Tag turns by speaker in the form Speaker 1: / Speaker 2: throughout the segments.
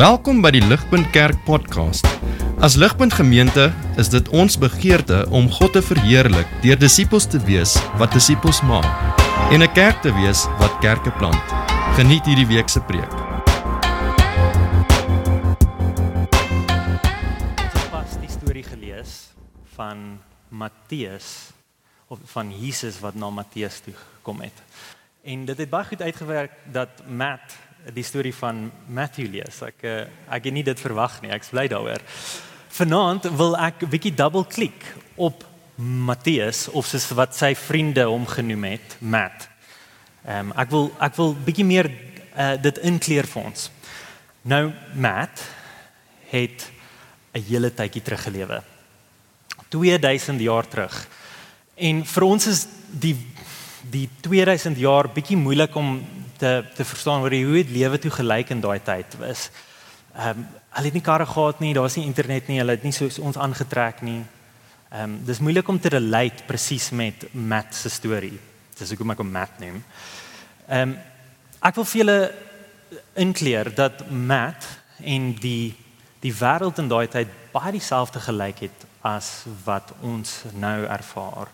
Speaker 1: Welkom by die Ligpunt Kerk podcast. As Ligpunt Gemeente is dit ons begeerte om God te verheerlik deur disippels te wees wat disippels maak en 'n kerk te wees wat kerke plant. Geniet hierdie week se preek.
Speaker 2: Ons het pas die storie gelees van Matteus of van Jesus wat na Matteus toe gekom het. En dit het baie goed uitgewerk dat Matt die storie van Matthew lees. Ek eh, ek het nie dit verwag nie. Ek's bly daaroor. Vanaand wil ek bietjie double klik op Matteus of soos wat sy vriende hom genoem het, Matt. Ehm um, ek wil ek wil bietjie meer uh, dit inkleer vir ons. Nou Matt het 'n hele tydjie terug gelewe. 2000 jaar terug. En vir ons is die die 2000 jaar bietjie moeilik om te te verstaan hoe hoe het lewe toe gelyk in daai tyd was. Ehm um, hulle het nie karre gehad nie, daar was nie internet nie, hulle het nie soos ons aangetrek nie. Ehm um, dis moeilik om te relate presies met Matt se storie. Dis ek hom Matt noem. Ehm um, ek wil vir julle inkleer dat Matt en die die wêreld in daai tyd baie dieselfde gelyk het as wat ons nou ervaar.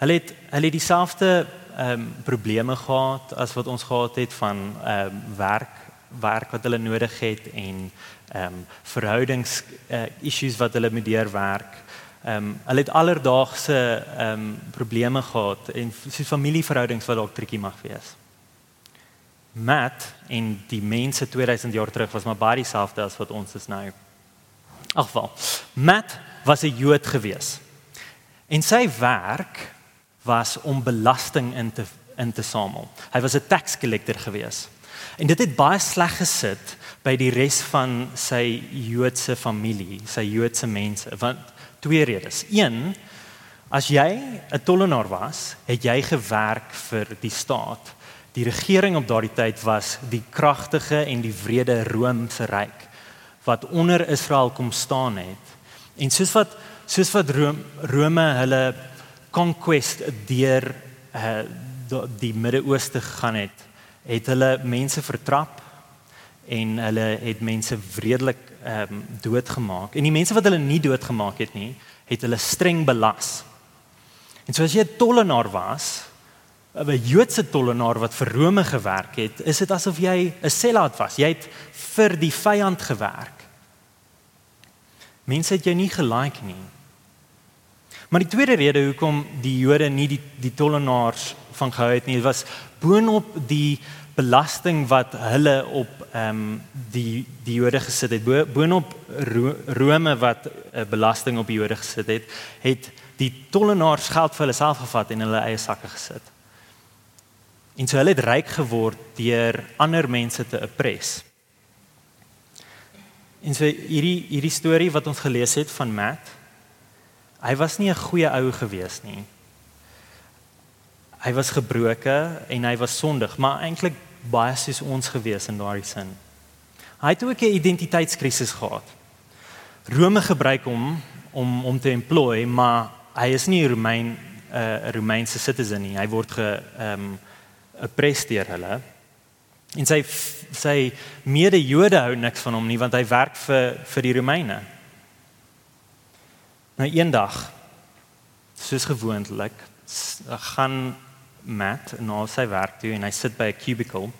Speaker 2: Hulle het hulle het dieselfde ehm um, probleme gehad as wat ons gehad het van ehm um, werk werk wat hulle nodig het en ehm um, verhoudings uh, issues wat hulle moet deurwerk. Ehm um, hulle het alledaagse ehm um, probleme gehad en soos familieverhoudings wat dalk triekie mag wees. Matt en die mense 2000 jaar terug was maar baie dieselfde as wat ons is nou. Agval. Matt was 'n Jood gewees. En sy werk was om belasting in te in te samel. Hy was 'n tax collector gewees. En dit het baie sleg gesit by die res van sy Joodse familie, sy Joodse mense, want twee redes. Een, as jy 'n tollenaar was, het jy gewerk vir die staat. Die regering op daardie tyd was die kragtige en die wrede Romeinse ryk wat onder Israel kom staan het. En soos wat soos wat Rome, Rome hulle conquest deur uh, die Midde-Ooste gegaan het, het hulle mense vertrap en hulle het mense wreedelik ehm um, doodgemaak. En die mense wat hulle nie doodgemaak het nie, het hulle streng belas. En so as jy 'n tollenaar was, 'n Joodse tollenaar wat vir Rome gewerk het, is dit asof jy 'n selaat was. Jy het vir die vyand gewerk. Mense het jou nie gelike nie. Maar die tweede rede hoekom die Jode nie die die tollenaars van gehou het nie, was boonop die belasting wat hulle op ehm um, die die Jode gesit het. Boonop Rome wat 'n uh, belasting op die Jode gesit het, het die tollenaars geld vir hulle self gevat en hulle eie sakke gesit. En so hulle het ryk geword deur ander mense te oppres. En so hierdie hierdie storie wat ons gelees het van Matt Hy was nie 'n goeie ou gewees nie. Hy was gebroke en hy was sondig, maar eintlik baie soos ons gewees in daardie sin. Hy het ook 'n identiteitskrisis gehad. Rome gebruik hom om om te employ, maar hy is nie 'n Romein 'n uh, Romeinse citizen nie. Hy word ge ehm um, oppresteer hulle. En sy sy mede-Jode hou niks van hom nie want hy werk vir vir die Romeine. Nou eendag soos gewoonlik gaan Matt na sy werk toe en hy sit by 'n cubicle.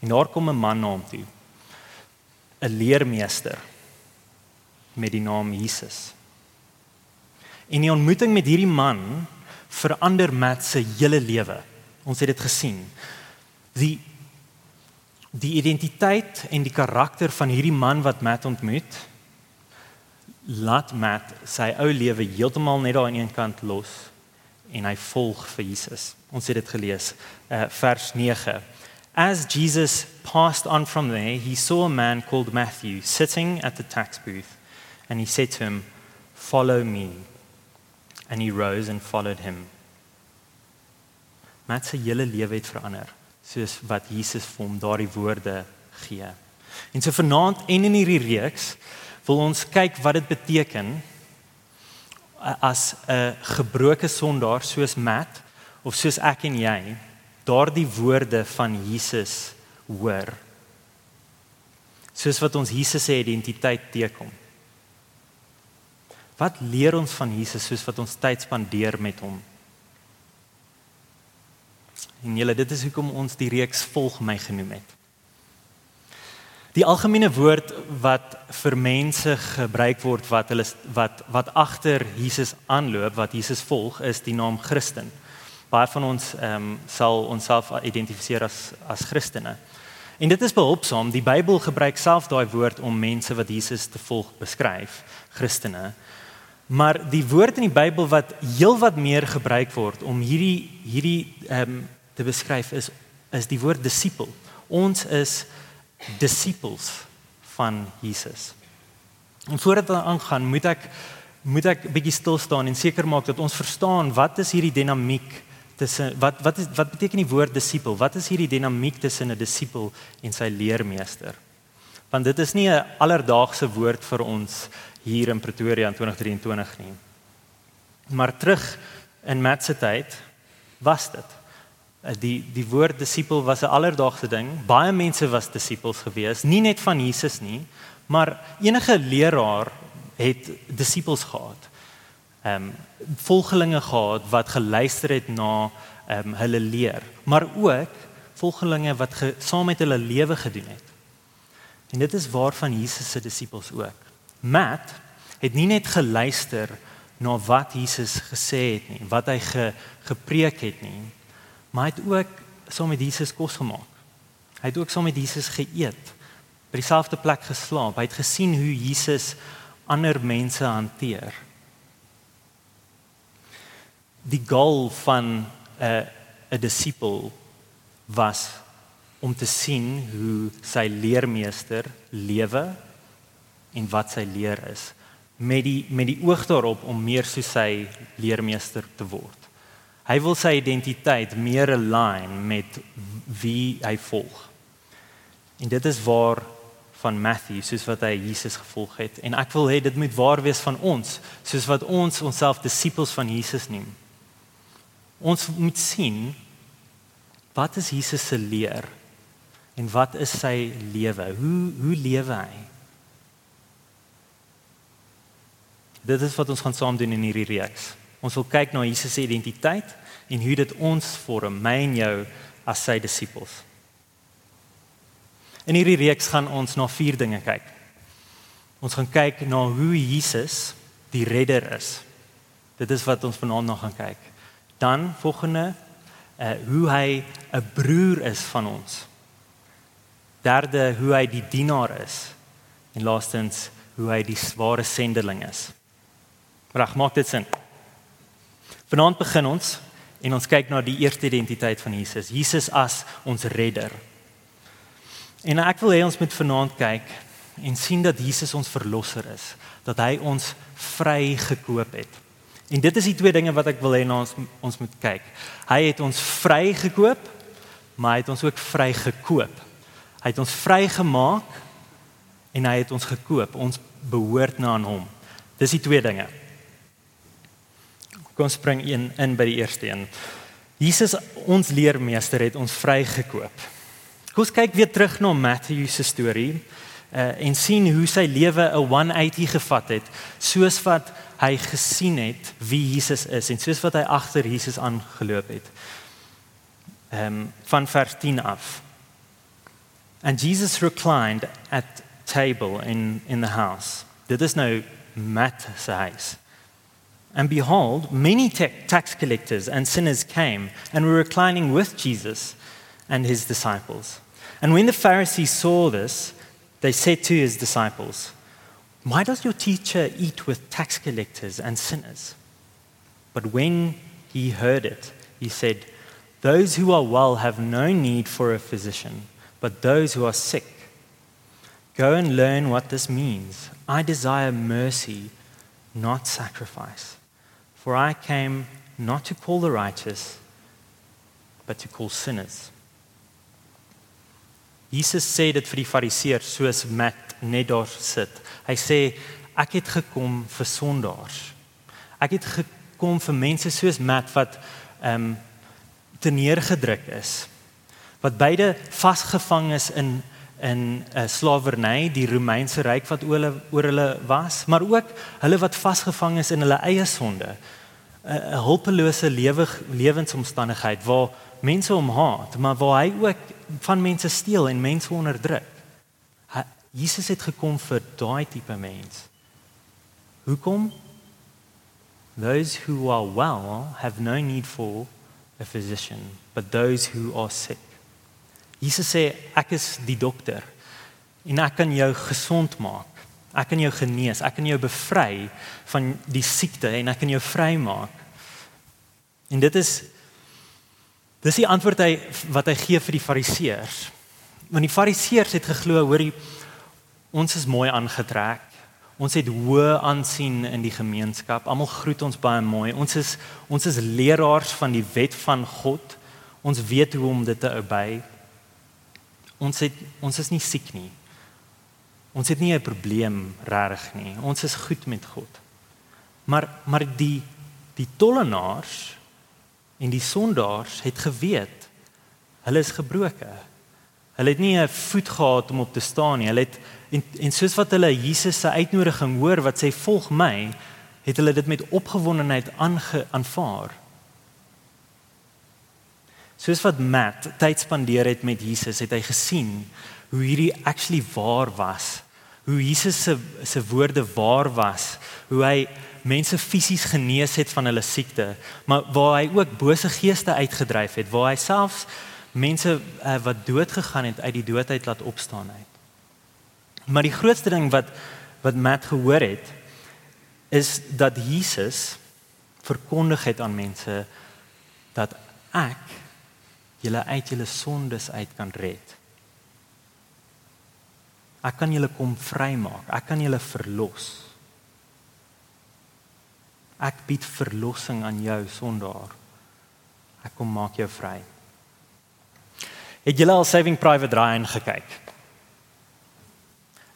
Speaker 2: En daar kom 'n man na hom toe. 'n Leermeester met die naam Jesus. En die ontmoeting met hierdie man verander Matt se hele lewe. Ons het dit gesien. Die die identiteit en die karakter van hierdie man wat Matt ontmoet laat Matt sy ou lewe heeltemal net daar aan een kant los en hy volg vir Jesus. Ons het dit gelees, uh, vers 9. As Jesus passed on from there, he saw a man called Matthew sitting at the tax booth, and he said to him, "Follow me." And he rose and followed him. Matt se hele lewe het verander, soos wat Jesus vir hom daardie woorde gee. En so vanaand en in hierdie reeks wil ons kyk wat dit beteken as 'n gebroke sondaar soos Matt of soos ek en jy daardie woorde van Jesus hoor. soos wat ons Jesus se identiteit teekom. Wat leer ons van Jesus soos wat ons tyd spandeer met hom? En julle, dit is hoekom ons die reeks volg my genoem het. Die algemene woord wat vir mense gebruik word wat hulle wat wat agter Jesus aanloop, wat Jesus volg, is die naam Christen. Baie van ons ehm um, sal onsself identifiseer as as Christene. En dit is behulpsaam. Die Bybel gebruik self daai woord om mense wat Jesus te volg beskryf, Christene. Maar die woord in die Bybel wat heelwat meer gebruik word om hierdie hierdie ehm um, te beskryf is is die woord disipel. Ons is disippels van Jesus. En voordat ons aangaan, moet ek moet ek bietjie stil staan en seker maak dat ons verstaan wat is hierdie dinamiek tussen wat wat is wat beteken die woord disipel? Wat is hierdie dinamiek tussen 'n disipel en sy leermeester? Want dit is nie 'n alledaagse woord vir ons hier in Pretoria in 2023 nie. Maar terug in Matt se tyd was dit die die woord disipel was 'n alledaagse ding. Baie mense was disippels gewees, nie net van Jesus nie, maar enige leraar het disippels gehad. Ehm um, volgelinge gehad wat geluister het na ehm um, hulle leer, maar ook volgelinge wat ge, saam met hulle lewe gedoen het. En dit is waarvan Jesus se disippels ook. Matt het nie net geluister na wat Jesus gesê het nie, wat hy ge, gepreek het nie, maar hy het ook saam met Jesus kos gemaak. Hy het ook saam met Jesus geëet. By dieselfde plek geslaap. Hy het gesien hoe Jesus ander mense hanteer. Die doel van 'n uh, 'n disipel was om te sien hoe sy leermeester lewe en wat sy leer is met die met die oog daarop om meer soos sy leermeester te word. Hy wil sy identiteit meer align met wie hy volg. En dit is waar van Matthew soos wat hy Jesus gevolg het en ek wil hê dit moet waar wees van ons soos wat ons onsself disippels van Jesus neem. Ons moet sien wat is Jesus se leer en wat is sy lewe? Hoe hoe lewe hy? Dit is wat ons gaan saam doen in hierdie reeks. Ons wil kyk na Jesus se identiteit en hoe dit ons vorm, my en jou as sy disippels. In hierdie reeks gaan ons na vier dinge kyk. Ons gaan kyk na hoe Jesus die redder is. Dit is wat ons vanaand nog gaan kyk. Dan volgende uh hoe hy 'n broer is van ons. Derde hoe hy die dienaar is. En laastens hoe hy die ware sendeling is. Reg, maak dit sin? Vanaand begin ons en ons kyk na die eerste identiteit van Jesus, Jesus as ons redder. En ek wil hê ons moet vanaand kyk en sien dat Jesus ons verlosser is, dat hy ons vrygekoop het. En dit is die twee dinge wat ek wil hê ons ons moet kyk. Hy het ons vrygekoop, maar hy het ons ook vrygekoop. Hy het ons vrygemaak en hy het ons gekoop. Ons behoort na aan hom. Dis die twee dinge. Kom spring een in by die eerste een. Jesus ons leermeester het ons vrygekoop. Kom ons kyk weer terug na Matthew se storie uh, en sien hoe sy lewe 'n 180 gevat het soos wat hy gesien het wie Jesus is en soos wat hy agter Jesus aangeloop het. Ehm um, van vers 10 af. And Jesus reclined at table in in the house. Dit is nou Matt se huis. And behold, many tax collectors and sinners came and were reclining with Jesus and his disciples. And when the Pharisees saw this, they said to his disciples, Why does your teacher eat with tax collectors and sinners? But when he heard it, he said, Those who are well have no need for a physician, but those who are sick. Go and learn what this means. I desire mercy, not sacrifice. For I came not to call the righteous, but to call sinners. Jesus sê dit vir die fariseërs soos Matt net daar sit. Hy sê ek het gekom vir sondaars. Ek het gekom vir mense soos Matt wat ehm um, teneergedruk is. Wat beide vasgevang is in in 'n uh, slawerny, die Romeinse ryk wat oor hulle oor hulle was, maar ook hulle wat vasgevang is in hulle eie sonde. 'n 'n hulpelose lewe lewensomstandigheid waar mense hom haat, maar waar hy ook van mense steel en mense onderdruk. Hy, Jesus het gekom vir daai tipe mens. Hoekom? Those who are well have no need for a physician, but those who are sick. Jesus sê ek is die dokter en ek kan jou gesond maak. Ek kan jou genees, ek kan jou bevry van die siekte en ek kan jou vrymaak. En dit is dis die antwoord hy wat hy gee vir die fariseërs. Want die fariseërs het geglo, hoorie, ons is mooi aangetrek. Ons het hoë aansien in die gemeenskap. Almal groet ons baie mooi. Ons is ons is leraars van die wet van God. Ons weet hoe om dit te obey. Ons het ons is nie siek nie. Ons het nie 'n probleem regtig nie. Ons is goed met God. Maar maar die die tollenaars en die sondaars het geweet hulle is gebroke. Hulle het nie 'n voet gehad om op te staan nie. Hulle het en, en soos wat hulle Jesus se uitnodiging hoor wat sê volg my, het hulle dit met opgewondenheid aanvaar. Soos wat Matt tyd spandeer het met Jesus, het hy gesien hoe hierdie actually waar was. Hoe Jesus se se woorde waar was, hoe hy mense fisies genees het van hulle siekte, maar waar hy ook bose geeste uitgedryf het, waar hy selfs mense uh, wat dood gegaan het uit die dood uit laat opstaan het. Maar die grootste ding wat wat Matt gehoor het is dat Jesus verkondig het aan mense dat ek julle uit julle sondes uit kan red. Ek kan julle kom vrymaak. Ek kan julle verlos. Ek bied verlossing aan jou sondaar. Ek kom maak jou vry. Het julle al Saving Private Ryan gekyk?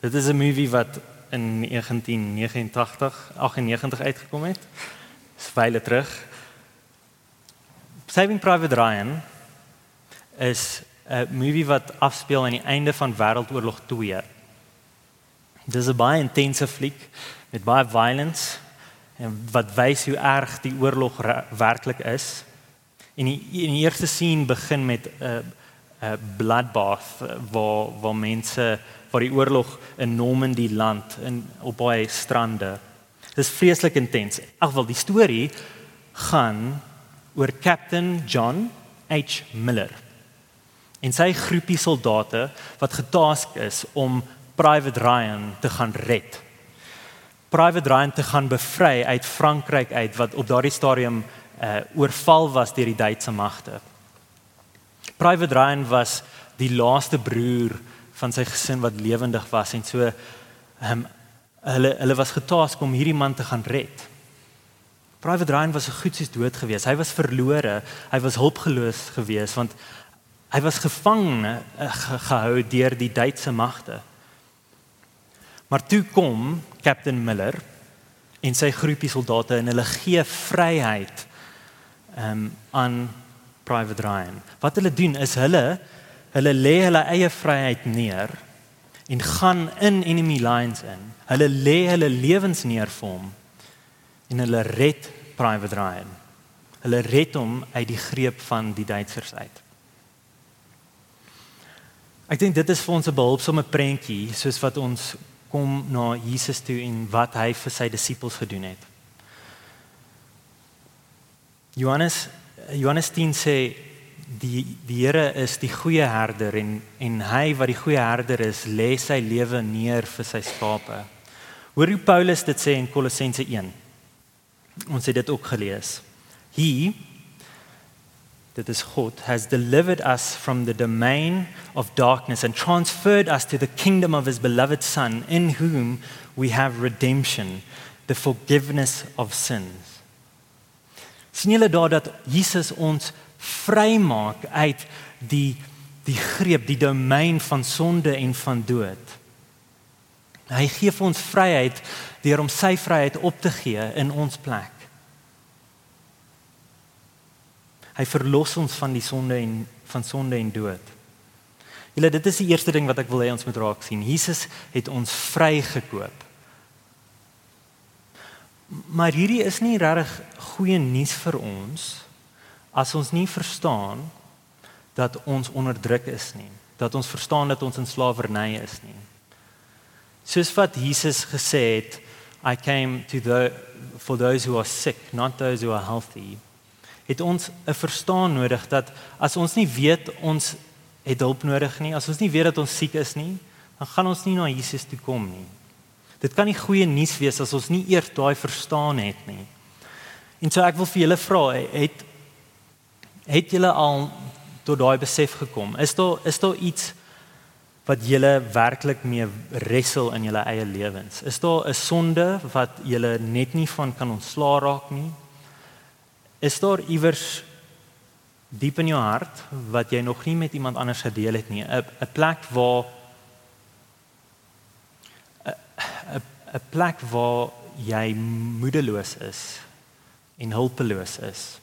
Speaker 2: Dit is 'n movie wat in 1989, 98 uitgekom het. Dis baie terug. Saving Private Ryan is 'n movie wat afspeel aan die einde van Wêreldoorlog 2. Dis 'n baie intense fliek met baie violence en wat wys hoe erg die oorlog werklik is. En die, in die eerste scene begin met 'n uh, 'n uh, bloodbath waar waar mense waar die oorlog in Normandy land in op baie strande. Dis vreeslik intens. Agwel die storie gaan oor Captain John H Miller. En sy groepie soldate wat getask is om Private Ryan te gaan red. Private Ryan te gaan bevry uit Frankryk uit wat op daardie stadium uh oorval was deur die Duitse magte. Private Ryan was die laaste broer van sy gesin wat lewendig was en so um, hulle hulle was getask om hierdie man te gaan red. Private Ryan was so goed soos dood gewees. Hy was verlore. Hy was hulpeloos gewees want hy was gevang uh, gehou deur die Duitse magte. Maar toe kom Captain Miller en sy groepie soldate en hulle gee vryheid um, aan Private Ryan. Wat hulle doen is hulle hulle lê hulle eie vryheid neer en gaan in enemy lines in. Hulle lê hulle lewens neer vir hom en hulle red Private Ryan. Hulle red hom uit die greep van die Duitsers uit. Ek dink dit is vir ons 'n behulpsame prentjie soos wat ons kom na Jesus toe en wat hy vir sy disippels gedoen het. Johannes Johannes 10 sê die die Here is die goeie herder en en hy wat die goeie herder is, lê sy lewe neer vir sy skape. Hoor hoe Paulus dit sê in Kolossense 1. Ons het dit ook gelees. He that is God has delivered us from the domain of darkness and transferred us to the kingdom of his beloved son in whom we have redemption the forgiveness of sins. sien julle daar dat Jesus ons vrymaak uit die die greep die domein van sonde en van dood? Hy gee vir ons vryheid deur om sy vryheid op te gee in ons plek Hy verlos ons van die sonde en van sonde en dood. Julle dit is die eerste ding wat ek wil hê ons moet raak sien. Jesus het ons vrygekoop. Maar hierdie is nie regtig goeie nuus vir ons as ons nie verstaan dat ons onderdruk is nie, dat ons verstaan dat ons in slawerny is nie. Soos wat Jesus gesê het, I came to the for those who are sick, not those who are healthy. Het ons 'n verstaan nodig dat as ons nie weet ons het hulp nodig nie, as ons nie weet dat ons siek is nie, dan gaan ons nie na Jesus toe kom nie. Dit kan nie goeie nuus wees as ons nie eers daai verstaan het nie. En so ek wil vir julle vra, het het julle al tot daai besef gekom? Is daar is daar iets wat julle werklik mee wrestle in julle eie lewens? Is daar 'n sonde wat julle net nie van kan ontslaa raak nie? Is daar iewers diep in jou hart wat jy nog nie met iemand anders gedeel het nie? 'n 'n plek waar 'n 'n plek waar jy moedeloos is en hulpeloos is.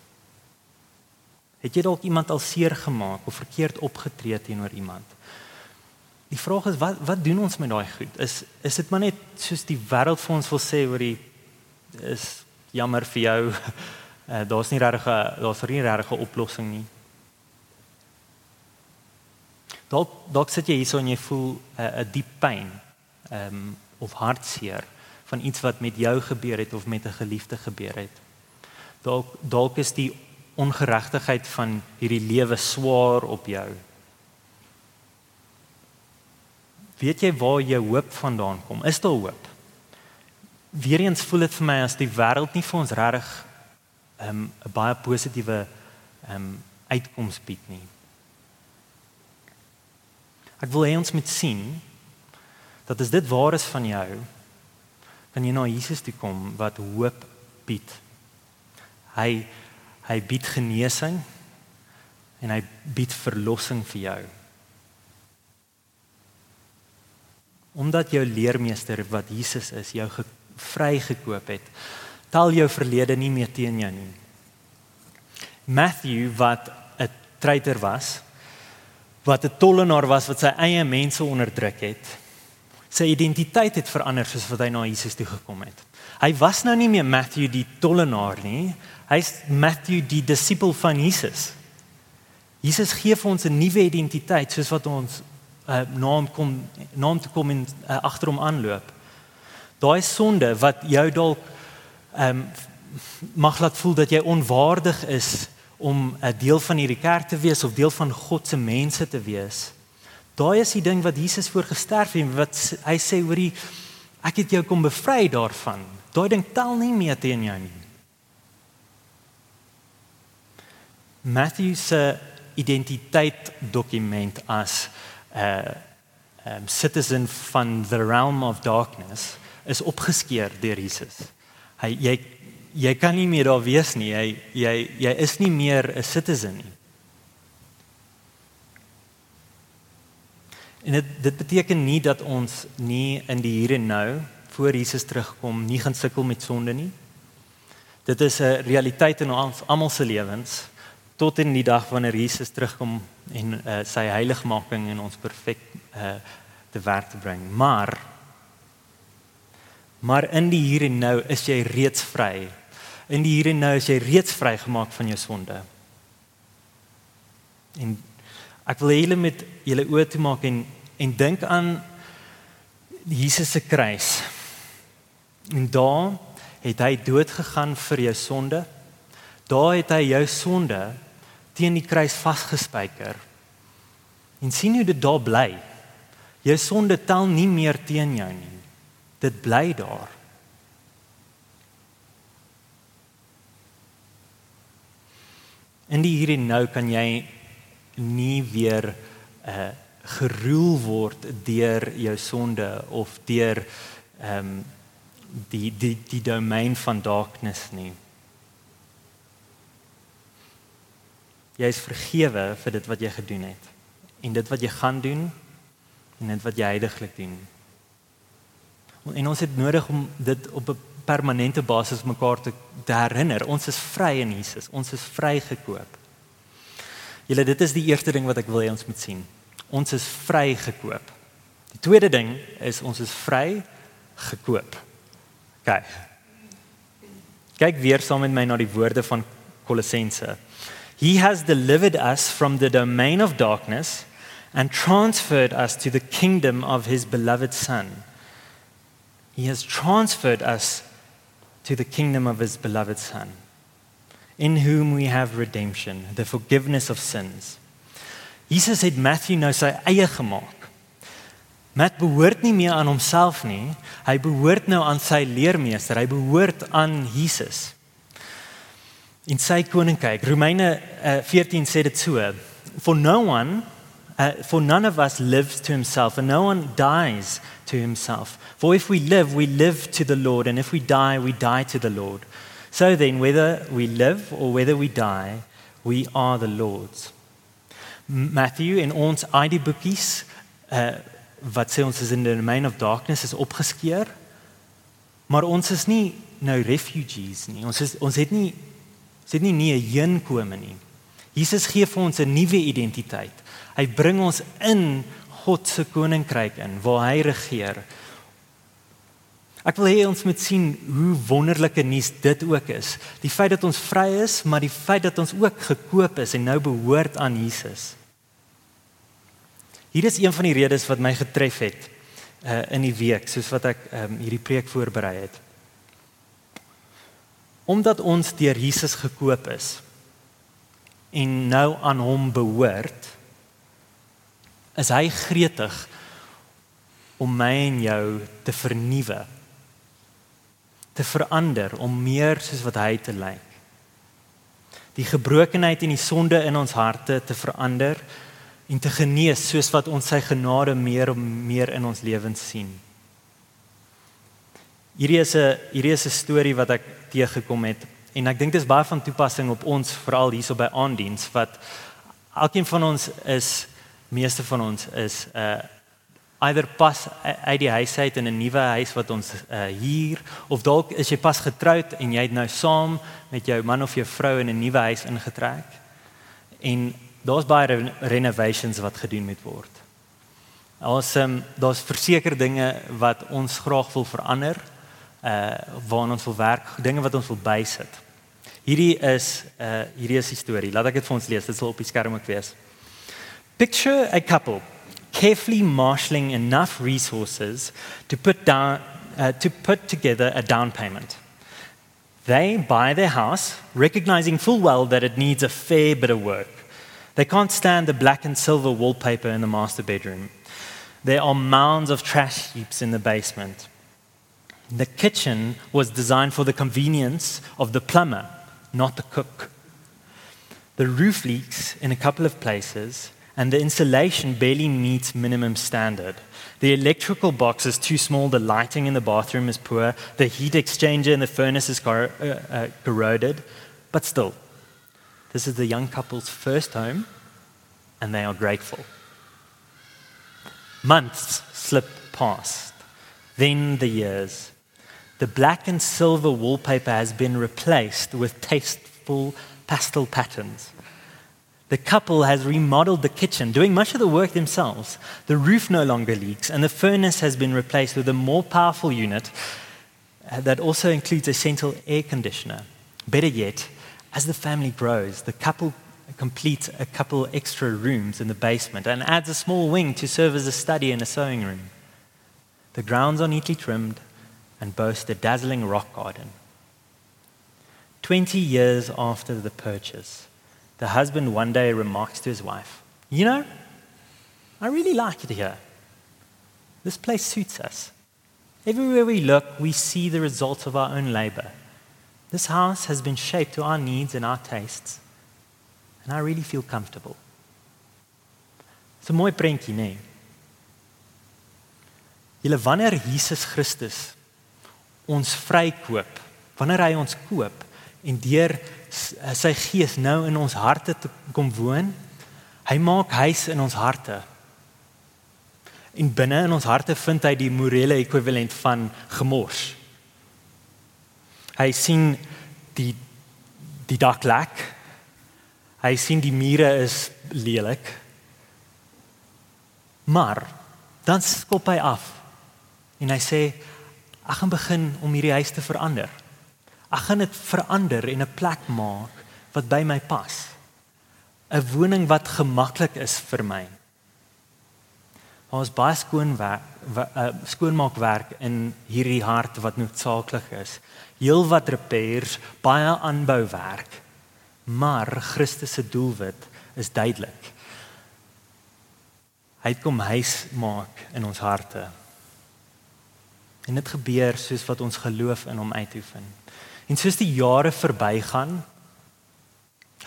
Speaker 2: Het jy dalk iemand al seer gemaak of verkeerd opgetree teenoor iemand? Die vraag is wat wat doen ons met daai goed? Is is dit maar net soos die wêreld vir ons wil sê oor die is jammer vir jou. Uh, daar's nie regtig daar's nie regtig 'n oplossing nie. Dalk dalk sit jy hierso en jy voel 'n uh, 'n diep pyn. Ehm um, of hartseer van iets wat met jou gebeur het of met 'n geliefde gebeur het. Dalk dalk is die ongeregtigheid van hierdie lewe swaar op jou. Weet jy waar jou hoop vandaan kom? Is daar hoop? Weereens voel dit vir my as die wêreld nie vir ons regtig 'n um, baie positiewe um, uitkoms bied nie. Ek wil hê ons moet sien dat as dit waar is van jou, kan jy na Jesus toe kom wat hoop bied. Hy hy bied genesing en hy bied verlossing vir jou. Omdat jou leermeester wat Jesus is, jou vrygekoop het, tel jou verlede nie meer teen jou nie. Matthew wat 'n traitor was, wat 'n tollenaar was wat sy eie mense onderdruk het, sy identiteit het verander soos wat hy na Jesus toe gekom het. Hy was nou nie meer Matthew die tollenaar nie. Hy's Matthew die disipel van Jesus. Jesus gee vir ons 'n nuwe identiteit soos wat ons uh, naam kom naam te kom en uh, agter hom aanloop. Daai sonde wat jou dalk ehm um, mag laat voel dat jy onwaardig is om 'n deel van hierdie kerk te wees of deel van God se mense te wees. Daai is die ding wat Jesus voor gesterf het wat hy sê oor die ek het jou kom bevry daarvan. Daai ding tel nie meer teen jou nie. Matthew se identiteit dokument as 'n uh, um, citizen van the realm of darkness is opgeskeur deur Jesus. Hy jy jy kan nie meer daar wees nie. Jy jy jy is nie meer 'n citizen nie. En dit dit beteken nie dat ons nie in die hier en nou voor Jesus terugkom nie gaan sukkel met sonde nie. Dit is 'n realiteit in ons almal se lewens tot in die dag wanneer Jesus terugkom en uh, sy heiligmaking in ons perfek uh, te werk te bring. Maar maar in die hier en nou is jy reeds vry. In die hier en nou is jy reeds vrygemaak van jou sonde. En Ek wil julle met julle oë toe maak en en dink aan Jesus se kruis. En daar het hy dood gegaan vir jou sonde. Daar het hy jou sonde teen die kruis vasgespijker. En sien hoe dit daar bly. Jou sonde tel nie meer teen jou nie. Dit bly daar. En die hier en nou kan jy nie weer uh geroel word deur jou sonde of deur ehm um, die die die domein van darkness nie. Jy is vergewe vir dit wat jy gedoen het en dit wat jy gaan doen en dit wat jy heiliglik doen. En ons het nodig om dit op 'n permanente basis mekaar te, te herinner. Ons is vry in Jesus. Ons is vrygekoop. Julle dit is die eerste ding wat ek wil hê ons moet sien. Ons is vrygekoop. Die tweede ding is ons is vry gekoop. Kyk. Kyk weer saam met my na die woorde van Kolossense. He has delivered us from the domain of darkness and transferred us to the kingdom of his beloved son. He has transferred us to the kingdom of his beloved son in whom we have redemption, the forgiveness of sins. Jesus het Matthew nou sy eie gemaak. Matt behoort nie meer aan homself nie. Hy behoort nou aan sy leermeester. Hy behoort aan Jesus. In sy koninkryk, Romeine uh, 14 sê dit so: For no one uh, for none of us lives to himself and no one dies to himself. For if we live, we live to the Lord and if we die, we die to the Lord. So then, whether we live or whether we die, we are the Lord's. Matthew in ons ID boekies uh wat sê ons is in the domain of darkness is opgeskeer. Maar ons is nie nou refugees nie. Ons is ons het nie ons het nie nie 'n heenkome nie. Jesus gee vir ons 'n nuwe identiteit. Hy bring ons in God se koninkryk in waar hy regeer. Ek wil hê ons moet sien hoe wonderlike nuus dit ook is. Die feit dat ons vry is, maar die feit dat ons ook gekoop is en nou behoort aan Jesus. Hier is een van die redes wat my getref het uh in die week soos wat ek um hierdie preek voorberei het. Omdat ons deur Jesus gekoop is en nou aan hom behoort, is hy gretig om my en jou te vernuwe te verander om meer soos wat hy te lyk. Die gebrokenheid en die sonde in ons harte te verander en te genees soos wat ons sy genade meer en meer in ons lewens sien. Hierdie is 'n hierdie is 'n storie wat ek teëgekom het en ek dink dit is baie van toepassing op ons veral hierso by aandiens wat elkeen van ons is meeste van ons is uh, eider pas uit die huis uit in 'n nuwe huis wat ons uh, hier of dalk is jy pas getroud en jy het nou saam met jou man of jou vrou in 'n nuwe huis ingetrek en daar's baie renovations wat gedoen moet word. Ons um, daar's verseker dinge wat ons graag wil verander, uh waar ons wil werk, dinge wat ons wil bysit. Hierdie is uh hierdie is die storie. Laat ek dit vir ons lees. Dit sal op die skerm ook wees. Picture a couple carefully marshalling enough resources to put, down, uh, to put together a down payment. They buy their house, recognizing full well that it needs a fair bit of work. They can't stand the black and silver wallpaper in the master bedroom. There are mounds of trash heaps in the basement. The kitchen was designed for the convenience of the plumber, not the cook. The roof leaks in a couple of places, and the insulation barely meets minimum standard. The electrical box is too small, the lighting in the bathroom is poor, the heat exchanger in the furnace is uh, uh, corroded, but still, this is the young couple's first home, and they are grateful. Months slip past, then the years. The black and silver wallpaper has been replaced with tasteful pastel patterns. The couple has remodeled the kitchen, doing much of the work themselves. The roof no longer leaks, and the furnace has been replaced with a more powerful unit uh, that also includes a central air conditioner. Better yet, as the family grows, the couple completes a couple extra rooms in the basement and adds a small wing to serve as a study and a sewing room. The grounds are neatly trimmed and boast a dazzling rock garden. 20 years after the purchase, the husband one day remarks to his wife, You know, I really like it here. This place suits us. Everywhere we look, we see the results of our own labor. This house has been shaped to our needs and our tastes, and I really feel comfortable. It's 'n mooi prentjie, nê? Nee. Julle wanneer Jesus Christus ons vrykoop, wanneer hy ons koop en deur sy gees nou in ons harte te kom woon. Hy maak huis in ons harte. En binne in ons harte vind hy die morele ekwivalent van gemors. Hy sien die die dak lek. Hy sien die mure is lelik. Maar dan skop hy af en hy sê ek gaan begin om hierdie huis te verander. Ek gaan dit verander en 'n plek maak wat by my pas. 'n Woning wat gemaklik is vir my. Ons baie skoon werk, uh, skoonmaakwerk in hierdie hart wat noodsaaklik is. Heelwat repairs, baie aanbouwerk. Maar Christus se doelwit is duidelik. Hy kom huis maak in ons harte. En dit gebeur soos wat ons geloof in hom uitoefen. En soos die jare verbygaan,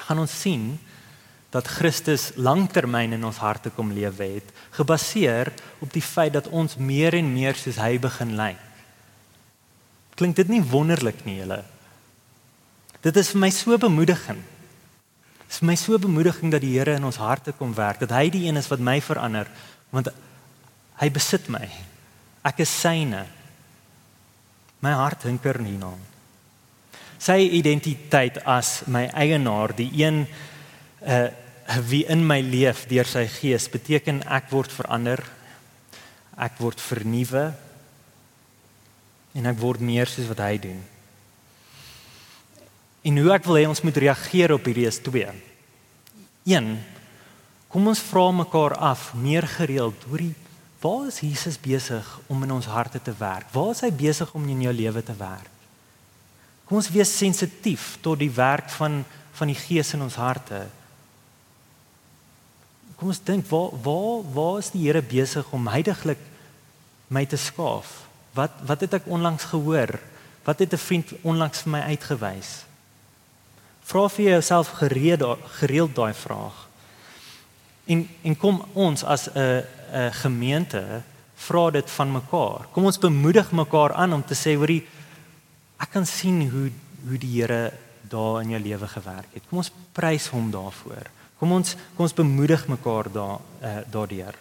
Speaker 2: gaan ons sien dat Christus langtermyn in ons harte kom lewe het, gebaseer op die feit dat ons meer en meer soos hy begin lyk. Klink dit nie wonderlik nie, julle? Dit is vir my so bemoedigend. Dit is vir my so bemoediging dat die Here in ons harte kom werk, dat hy die een is wat my verander, want hy besit my. Ek is syne. My hart hinker hierna. Sy identiteit as my eienaar, die een uh wie in my leef deur sy gees, beteken ek word verander. Ek word vernuwe en ek word meer soos wat hy doen. En hoe ek wil hê ons moet reageer op hierdie is twee. 1 Kom ons vra mekaar af meer gereeld, hoorie, waar is Jesus besig om in ons harte te werk? Waar is hy besig om in jou lewe te werk? Kom ons wees sensitief tot die werk van van die Gees in ons harte. Kom ons dink waar waar waar is die Here besig om heiliglik my te skaaf? Wat wat het ek onlangs gehoor? Wat het 'n vriend onlangs vir my uitgewys? Vra vir jouself gereed gereeld daai vraag. En en kom ons as 'n 'n gemeente vra dit van mekaar. Kom ons bemoedig mekaar aan om te sê hoorie ek kan sien hoe hoe die Here daar in jou lewe gewerk het. Kom ons prys hom daarvoor. Kom ons kom ons bemoedig mekaar daar uh, daardeur.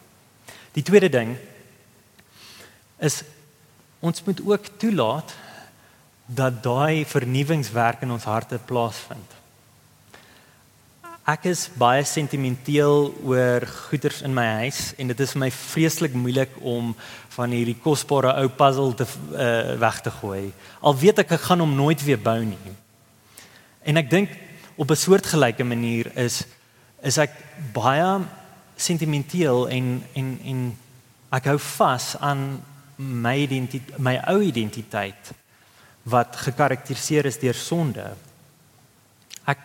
Speaker 2: Die tweede ding is ons moet ook toelaat dat daai vernuwingswerk in ons harte plaasvind. Ek is baie sentimenteel oor goederes in my huis en dit is vir my vreeslik moeilik om van hierdie kosbare ou puzzle te uh, weg te gooi. Al weet ek ek gaan hom nooit weer bou nie. En ek dink op 'n soortgelyke manier is is ek baie sentimenteel en en en ek hou vas aan my identiteit, my ou identiteit wat gekarakteriseer is deur sonde. Ek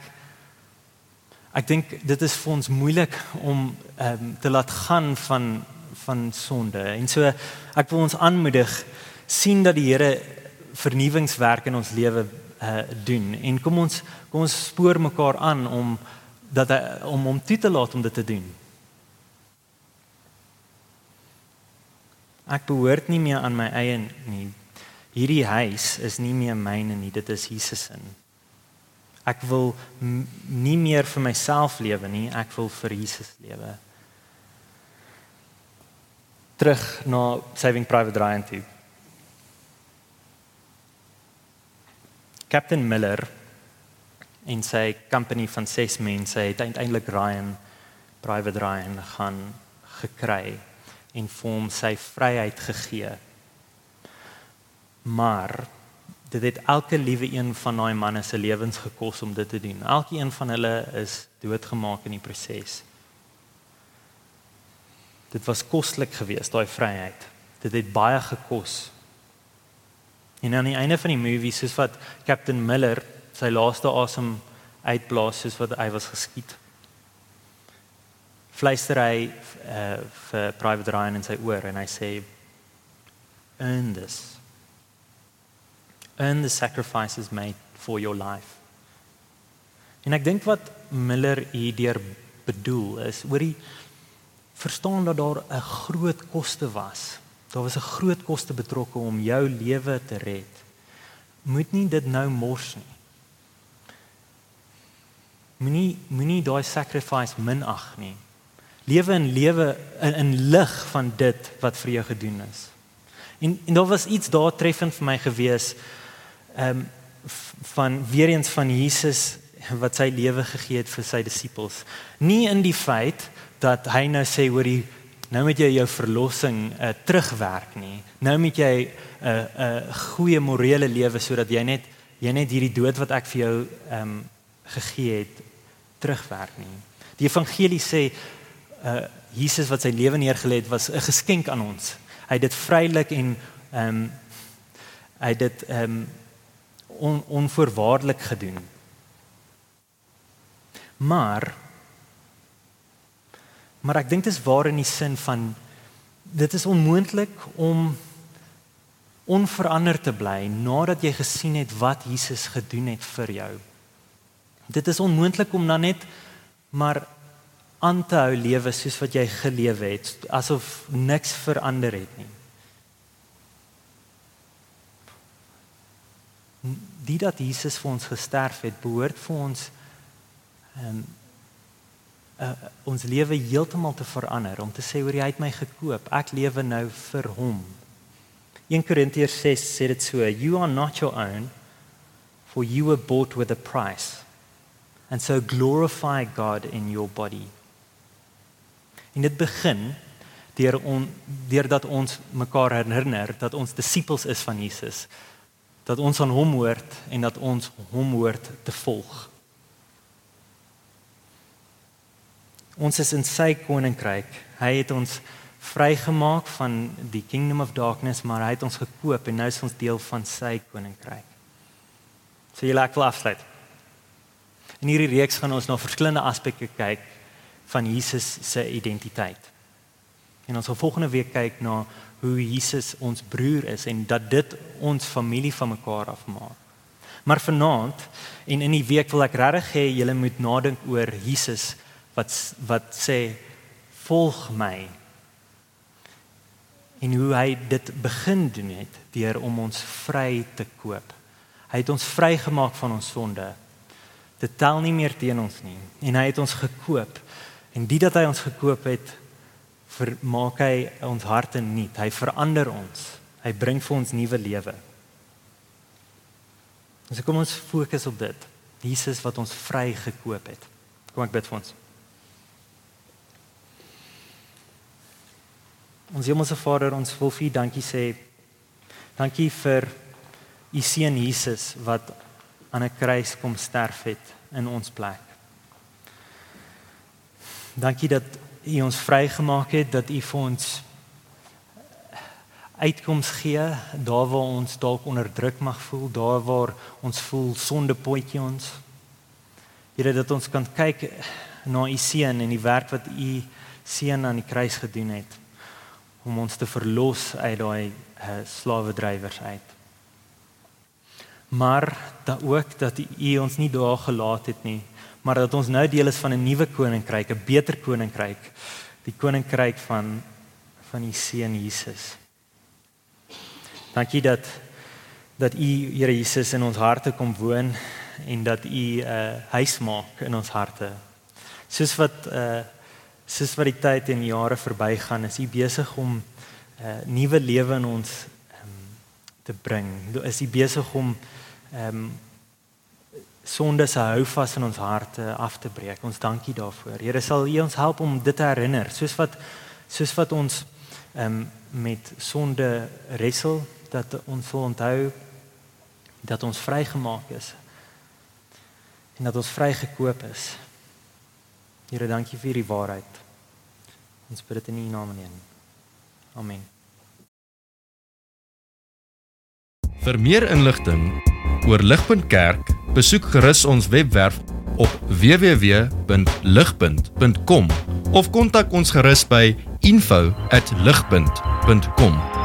Speaker 2: Ek dink dit is vir ons moeilik om ehm um, te laat gaan van van sonde. En so ek wil ons aanmoedig sien dat die Here vernuwingswerk in ons lewe uh doen. En kom ons kom ons spoor mekaar aan om dat hy, om hom toe te laat om dit te doen. Ek behoort nie meer aan my eie nie. Hierdie huis is nie meer myne nie, dit is Jesus se. Ek wil nie meer vir myself lewe nie, ek wil vir Jesus lewe. Terug na Saving Private Ryan toe. Captain Miller en sy company van 6 mense het uiteindelik Ryan Private Ryan gaan gekry en vir hom sy vryheid gegee. Maar dit het elke liewe een van daai manne se lewens gekos om dit te doen. Elkeen van hulle is doodgemaak in die proses. Dit was koslik geweest daai vryheid. Dit het baie gekos. En aan die einde van die movie soos wat Captain Miller sy laaste asem uitblaas soos wat hy was geskiet. Fluister hy uh, vir Private Ryan in sy oor en hy sê earn this earn the sacrifices made for your life. En ek dink wat Miller hierdeur bedoel is, hoorie verstaan dat daar 'n groot koste was. Daar was 'n groot koste betrokke om jou lewe te red. Moet nie dit nou mors nie. Moenie moenie daai sacrifice minag nie. Lewe in lewe in, in lig van dit wat vir jou gedoen is. En en daar was iets daar treffend vir my gewees ehm um, van weer eens van Jesus wat sy lewe gegee het vir sy disippels. Nie in die feit dat hy nou sê hoor die Nou moet jy jou verlossing uh, terugwerk nie. Nou moet jy 'n uh, 'n uh, goeie morele lewe sodat jy net jy net hierdie dood wat ek vir jou ehm um, gegee het terugwerk nie. Die evangelie sê uh Jesus wat sy lewe neergelê het was 'n geskenk aan ons. Hy het dit vrylik en ehm um, hy het dit ehm um, on, onvoorwaardelik gedoen. Maar maar ek dink dit is waar in die sin van dit is onmoontlik om onverander te bly nadat jy gesien het wat Jesus gedoen het vir jou. Dit is onmoontlik om dan net maar aan te hou lewe soos wat jy gelewe het, asof niks verander het nie. Die dat Jesus vir ons gesterf het, behoort vir ons ehm um, uh, ons lewe heeltemal te verander om te sê hoor jy het my gekoop, ek lewe nou vir hom. 1 Korintiërs 6 sê dit so, you are not your own for you were bought with a price. And so glorify God in your body. En dit begin deur on deurdat ons mekaar herinner dat ons disippels is van Jesus. Dat ons aan hom hoort en dat ons hom hoort te volg. Ons is in sy koninkryk. Hy het ons vrygemaak van die kingdom of darkness, maar hy het ons gekoop en nou is ons deel van sy koninkryk. So jy laat afsluit. In hierdie reeks gaan ons na verskillende aspekte kyk van Jesus se identiteit. En ons sal volgende week kyk na hoe Jesus ons broer is en dat dit ons familie van mekaar afmaak. Maar vanaand en in die week wil ek regtig hê julle moet nadink oor Jesus wat wat sê volg my. En hoe hy dit begin doen het deur om ons vry te koop. Hy het ons vrygemaak van ons sonde. Dit tel nie meer teen ons nie en hy het ons gekoop. En dit dat hy ons gekoop het, vermaak hy ons harte nuut. Hy verander ons. Hy bring vir ons nuwe lewe. Ons kom ons fokus op dit. Jesus wat ons vry gekoop het. Kom ek bid vir ons. Ons Hemelse Vader, ons wil vir U dankie sê. Dankie vir U seun Jesus wat aan 'n kruis kom sterf het in ons plek. Dankie dat U ons vrygemaak het, dat U vir ons uitkoms gee daar waar ons dalk onderdruk mag voel, daar waar ons voel sondepotjie ons. Here dat ons kan kyk na U seun en die werk wat U seun aan die kruis gedoen het om ons te verlos uit daai uh, slawedrywers uit maar dat ook dat U ons nie daar gelaat het nie, maar dat ons nou deel is van 'n nuwe koninkryk, 'n beter koninkryk, die koninkryk van van U seun Jesus. Dankie dat dat U Here Jesus in ons harte kom woon en dat U 'n uh, huis maak in ons harte. Soos wat uh soos wat die tyd en jare verbygaan, is U besig om 'n uh, nuwe lewe in ons um, te bring. Is U besig om ehm um, sonde se hou vas in ons harte af te breek. Ons dankie daarvoor. Here sal U ons help om dit te herinner, soos wat soos wat ons ehm um, met sonde wrestel dat ons sal onthou dat ons vrygemaak is en dat ons vrygekoop is. Here, dankie vir die waarheid. Ons bid dit in U naam en Amen.
Speaker 1: Vir meer inligting oor Ligpunt Kerk, besoek gerus ons webwerf op www.ligpunt.com of kontak ons gerus by info@ligpunt.com